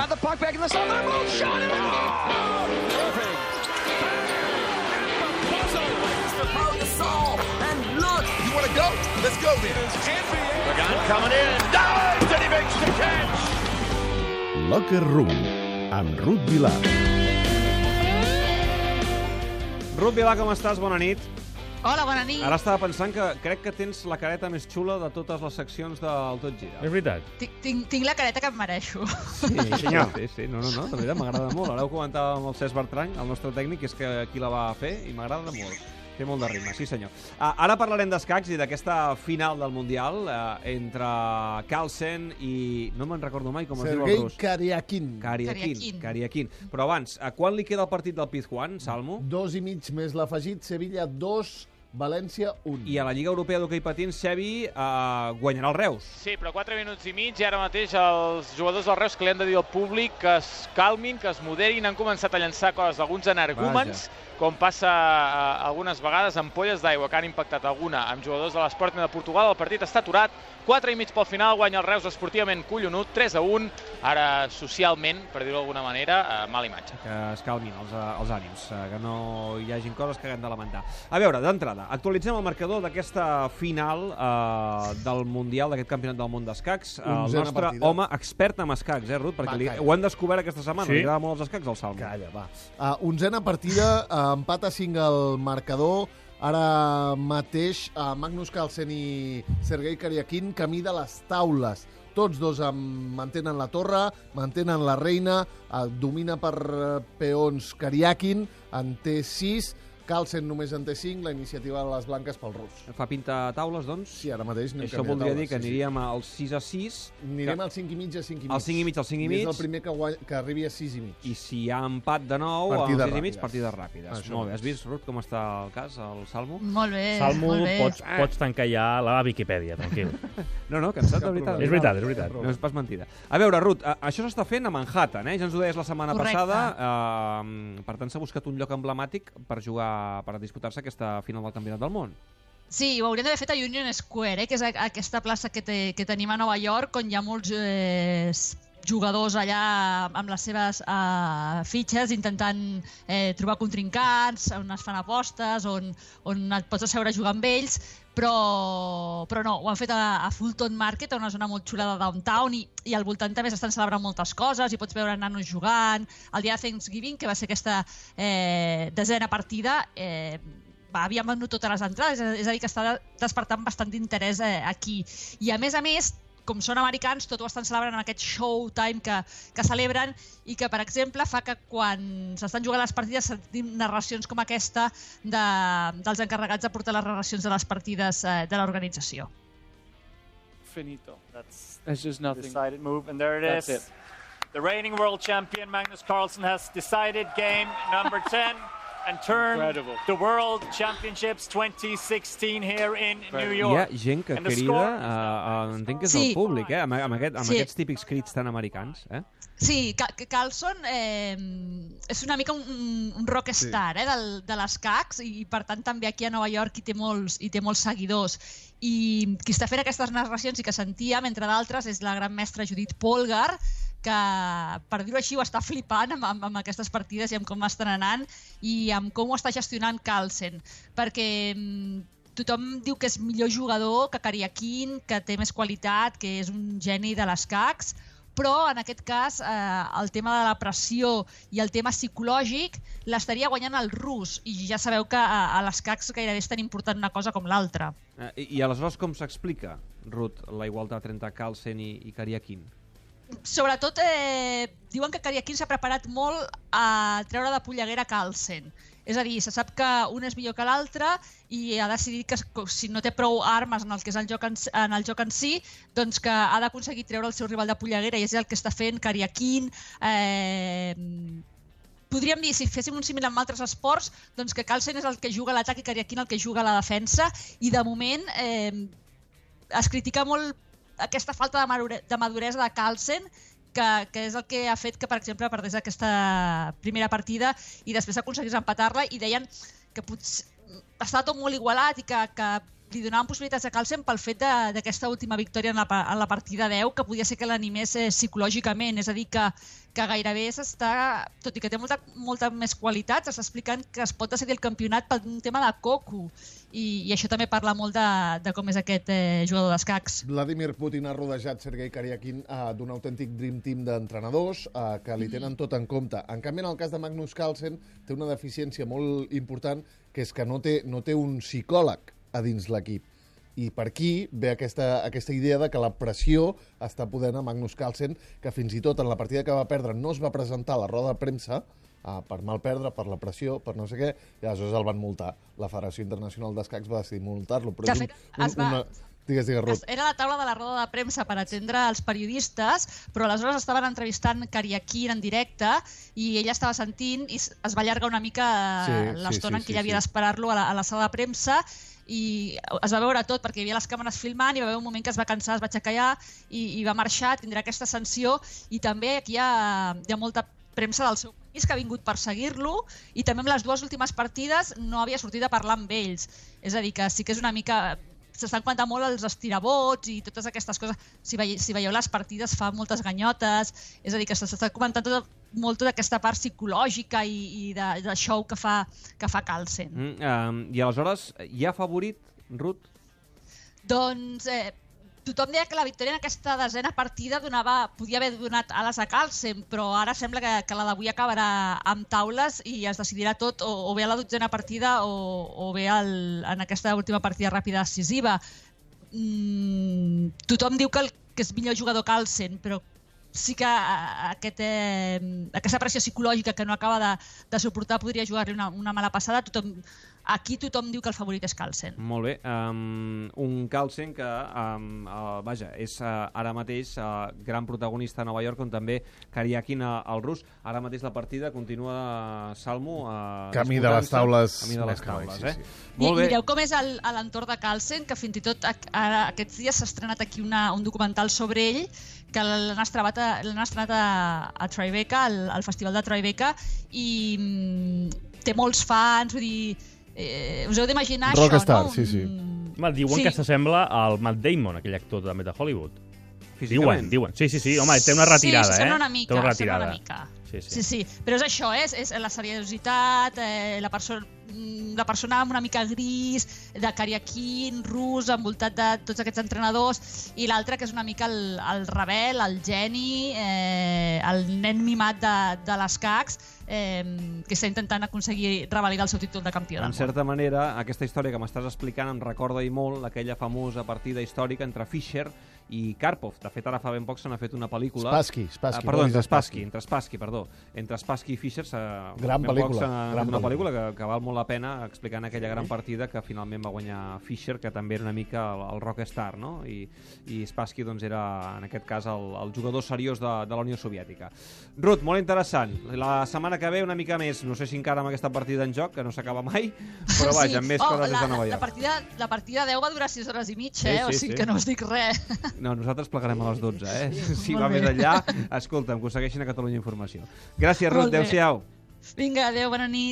Got the puck back in the zone. They're both shot and oh! You want to go? Let's go then. Pagan coming in. Dives and he makes the catch. Locker Room, amb Ruth Vilar. Ruth Vilà, com estàs? Bona nit. Hola, bona nit. Ara estava pensant que crec que tens la careta més xula de totes les seccions del Tot Gira. És veritat. Tinc, tinc, tinc la careta que em mereixo. Sí, senyor. Sí, sí, no, no, no, de veritat, m'agrada molt. Ara ho comentava amb el Cesc Bertrany, el nostre tècnic, que és que qui la va fer, i m'agrada molt. Té molt de rima, sí senyor. Uh, ara parlarem d'escacs i d'aquesta final del Mundial uh, entre Carlsen i... No me'n recordo mai com es diu el Sergei rus. Kariakin. Kariakin. Kariakin. Kariakin. Però abans, a quan li queda el partit del Pizjuán, Salmo? Dos i mig més l'afegit, Sevilla 2, València 1. I a la Lliga Europea d'Hockey Patins, Xevi uh, guanyarà el Reus. Sí, però 4 minuts i mig i ara mateix els jugadors del Reus que li han de dir al públic que es calmin, que es moderin, han començat a llançar coses, alguns energúmens, com passa eh, algunes vegades, ampolles d'aigua que han impactat alguna amb jugadors de l'Sporting de Portugal. El partit està aturat, 4 i mig pel final, guanya el Reus esportivament collonut, 3 a 1. Ara, socialment, per dir-ho d'alguna manera, eh, mala imatge. que es calmin els, eh, els ànims, eh, que no hi hagin coses que haguem de lamentar. A veure, d'entrada, actualitzem el marcador d'aquesta final eh, del Mundial, d'aquest Campionat del Món d'Escacs. El Onzena nostre partida. home expert en escacs, eh, Ruth? Perquè Va, li, ho hem descobert aquesta setmana, Sí. li agrada molt els escacs al Salmo. Calla, va. Uh, onzena partida, uh, empat a 5 al marcador. Ara mateix uh, Magnus Carlsen i Sergei Kariakin camí de les taules. Tots dos mantenen la torre, mantenen la reina, domina per peons Kariakin, en té 6, Carlsen només en té 5, la iniciativa de les blanques pel rus. Fa pinta taules, doncs? Sí, ara mateix anem Això voldria taules, dir que sí, sí. aniríem al 6 a 6 Anirem al 5 i mig a 5 i mig. Al 5 i mig, al 5 i I mig. és el primer que, guany... que arribi a 6 i mig. i si hi ha empat de nou, al 6 i mig, partides ràpides. Això Molt bé, has vist, Ruth, com està el cas, el Salmo? Molt bé, Salmo, molt bé. pots, pots tancar ja la Wikipedia, tranquil. No, no, cansat, de veritat. és veritat, és veritat. No és pas mentida. A veure, Ruth, a- això s'està fent a Manhattan, eh? Ja ens ho deies la setmana Correcte. passada. Eh, per tant, s'ha buscat un lloc emblemàtic per jugar, per disputar-se aquesta final del Campionat del Món. Sí, ho hauríem d'haver fet a Union Square, eh, que és aquesta plaça que, té, que tenim a Nova York, on hi ha molts eh, jugadors allà amb les seves eh, fitxes intentant eh, trobar contrincants, on es fan apostes, on, on et pots asseure a jugar amb ells, però, però no, ho han fet a, a Fulton Market, una zona molt xula de downtown, i, i al voltant també s'estan celebrant moltes coses, i pots veure nanos jugant. El dia de Thanksgiving, que va ser aquesta eh, desena partida, eh, va, havien venut totes les entrades, és a dir, que està despertant bastant d'interès eh, aquí. I a més a més, com són americans, tot ho estan celebrant amb aquest showtime que, que celebren i que, per exemple, fa que quan s'estan jugant les partides sentim narracions com aquesta de, dels encarregats de portar les narracions de les partides eh, de l'organització. finito. That's that's just nothing. Decided move, and there it That's is. it. The reigning world champion Magnus Carlsen has decided game number 10 and Incredible. the World Championships 2016 here in New. Hi ha York. gent que crida, uh, uh, entenc que és Sí. el públic, eh? Amb, amb, aquest, amb Sí. aquests típics crits tan americans. Eh? Sí, Carlson eh, és una mica un, un- rockstar eh, del, de les CACs i per tant també aquí a Nova York hi té molts, hi té molts seguidors. I qui està fent aquestes narracions i que sentíem, entre d'altres, és la gran mestra Judit Polgar, que, per dir-ho així, ho està flipant amb, amb, amb aquestes partides i amb com estan anant i amb com ho està gestionant Carlsen. Perquè mm, tothom diu que és millor jugador que Kariakin, que té més qualitat, que és un geni de les CACs, però en aquest cas eh, el tema de la pressió i el tema psicològic l'estaria guanyant el rus i ja sabeu que a, a les CACs gairebé és tan important una cosa com l'altra. Eh, I, I aleshores com s'explica, Ruth, la igualtat entre Carlsen i, i Kariakin? Sobretot eh, diuen que Kariakin s'ha preparat molt a treure de polleguera Carlsen. És a dir, se sap que un és millor que l'altre i ha decidit que si no té prou armes en el que és el joc en, en el joc en si, doncs que ha d'aconseguir treure el seu rival de polleguera i és el que està fent Kariakin. Eh, podríem dir, si féssim un símil amb altres esports, doncs que Carlsen és el que juga l'atac i Kariakin el que juga la defensa i de moment eh, es critica molt aquesta falta de, de maduresa de Carlsen que, que és el que ha fet que, per exemple, perdés aquesta primera partida i després aconseguís empatar-la. I deien que potser està tot molt igualat i que, que li donaven possibilitats a Carlsen pel fet de- d'aquesta última victòria en la, en la partida 10, que podia ser que l'animés eh, psicològicament, és a dir, que, que gairebé s'està, tot i que té molta, molta més qualitat, s'està explicant que es pot decidir el campionat per un tema de coco, i, i això també parla molt de, de com és aquest eh, jugador d'escacs. Vladimir Putin ha rodejat Sergei Karyakin uh, d'un autèntic dream team d'entrenadors uh, que li tenen tot en compte. En canvi, en el cas de Magnus Carlsen, té una deficiència molt important, que és que no té, no té un psicòleg a dins l'equip. I per aquí ve aquesta, aquesta idea de que la pressió està podent a Magnus Carlsen, que fins i tot en la partida que va perdre no es va presentar a la roda de premsa, uh, per mal perdre, per la pressió, per no sé què, i aleshores el van multar. La Federació Internacional d'Escacs va decidir multar-lo, però De és un, fet, un, es va- una... Digues, digues, Ruth. Era la taula de la roda de premsa per atendre els periodistes, però aleshores estaven entrevistant Kariakin en directe i ella estava sentint i es va allargar una mica Sí, sí, sí, l'estona sí, en què sí, ella havia sí. d'esperar-lo a, la, a la sala de premsa i es va veure tot perquè hi havia les càmeres filmant i va haver un moment que es va cansar, es va aixecar i, i va marxar, tindrà aquesta sanció i també aquí hi ha, hi ha molta premsa del seu país que ha vingut per seguir-lo i també amb les dues últimes partides no havia sortit a parlar amb ells. És a dir, que sí que és una mica s'estan comentant molt els estirabots i totes aquestes coses. Si, veieu, si veieu les partides fa moltes ganyotes, és a dir, que s'està comentant tota, molt tota aquesta part psicològica i, i de, de show que fa, que fa Carlsen. Mm, um, I aleshores, hi ha favorit, Ruth? Doncs eh, tothom deia que la victòria en aquesta desena partida donava, podia haver donat ales a Carlsen, però ara sembla que, que la d'avui acabarà amb taules i es decidirà tot o, o bé a la dotzena partida o, o bé al, en aquesta última partida ràpida decisiva. Mm, tothom diu que, el, que és millor jugador Carlsen, però sí que aquest, eh, aquesta pressió psicològica que no acaba de, de suportar podria jugar-li una, una mala passada. Tothom, aquí tothom diu que el favorit és Carlsen. Molt bé. Um, un Carlsen que, um, uh, vaja, és uh, ara mateix uh, gran protagonista a Nova York, on també Kariakin uh, el rus. Ara mateix la partida continua uh, Salmo... Uh, Camí de les taules Camí de les taules, sí, eh? sí. Molt bé. Mireu com és l'entorn de Carlsen, que fins i tot ara, aquests dies s'ha estrenat aquí una, un documental sobre ell, que l'han estrenat, estrenat a, a Tribeca, al, al Festival de Tribeca, i mm, té molts fans, vull dir, eh, us heu d'imaginar això, Rockstar, no? sí, sí. Un- Home, diuen Sí. que s'assembla al Matt Damon, aquell actor també de Hollywood. Físicament. Diuen, diuen. Sí, sí, sí, home, té una retirada, sí, eh? sembla una mica, té una sembla retirada. una mica. Sí, sí. Sí, sí, però és això, eh? és, és la seriositat, eh, la, perso mm, la persona amb una mica gris, de Kariakin, rus, envoltat de tots aquests entrenadors, i l'altre que és una mica el, el rebel, el geni, eh, el nen mimat de, de les CACs, eh, que està intentant aconseguir revalidar el seu títol de campió En certa manera, aquesta història que m'estàs explicant em recorda i molt aquella famosa partida històrica entre Fischer i Karpov. De fet, ara fa ben poc se n'ha fet una pel·lícula... Spassky, Spassky, Ah, perdó, entre Spassky, entre Spassky, perdó. Entre Spassky i Fischer s'ha... Gran pel·lícula, gran una pel·lícula. pel·lícula que, que val molt la pena explicant aquella gran partida que finalment va guanyar Fischer, que també era una mica el, el rockstar, no? I, i Spassky doncs, era, en aquest cas, el, el jugador seriós de, de la Unió Soviètica. Ruth, molt interessant. La setmana que ve una mica més, no sé si encara amb aquesta partida en joc, que no s'acaba mai, però vaja, amb més oh, coses des la, de Nova la, York. partida, la partida 10 va durar 6 hores i mitja, Sí, eh? o sí, sigui sí. que no us dic res. No, nosaltres plegarem a les 12, eh? Si Molt va bé. més enllà, escolta'm, que ho segueixin a Catalunya Informació. Gràcies, Ruth. Adéu-siau. Vinga, adeu, bona nit.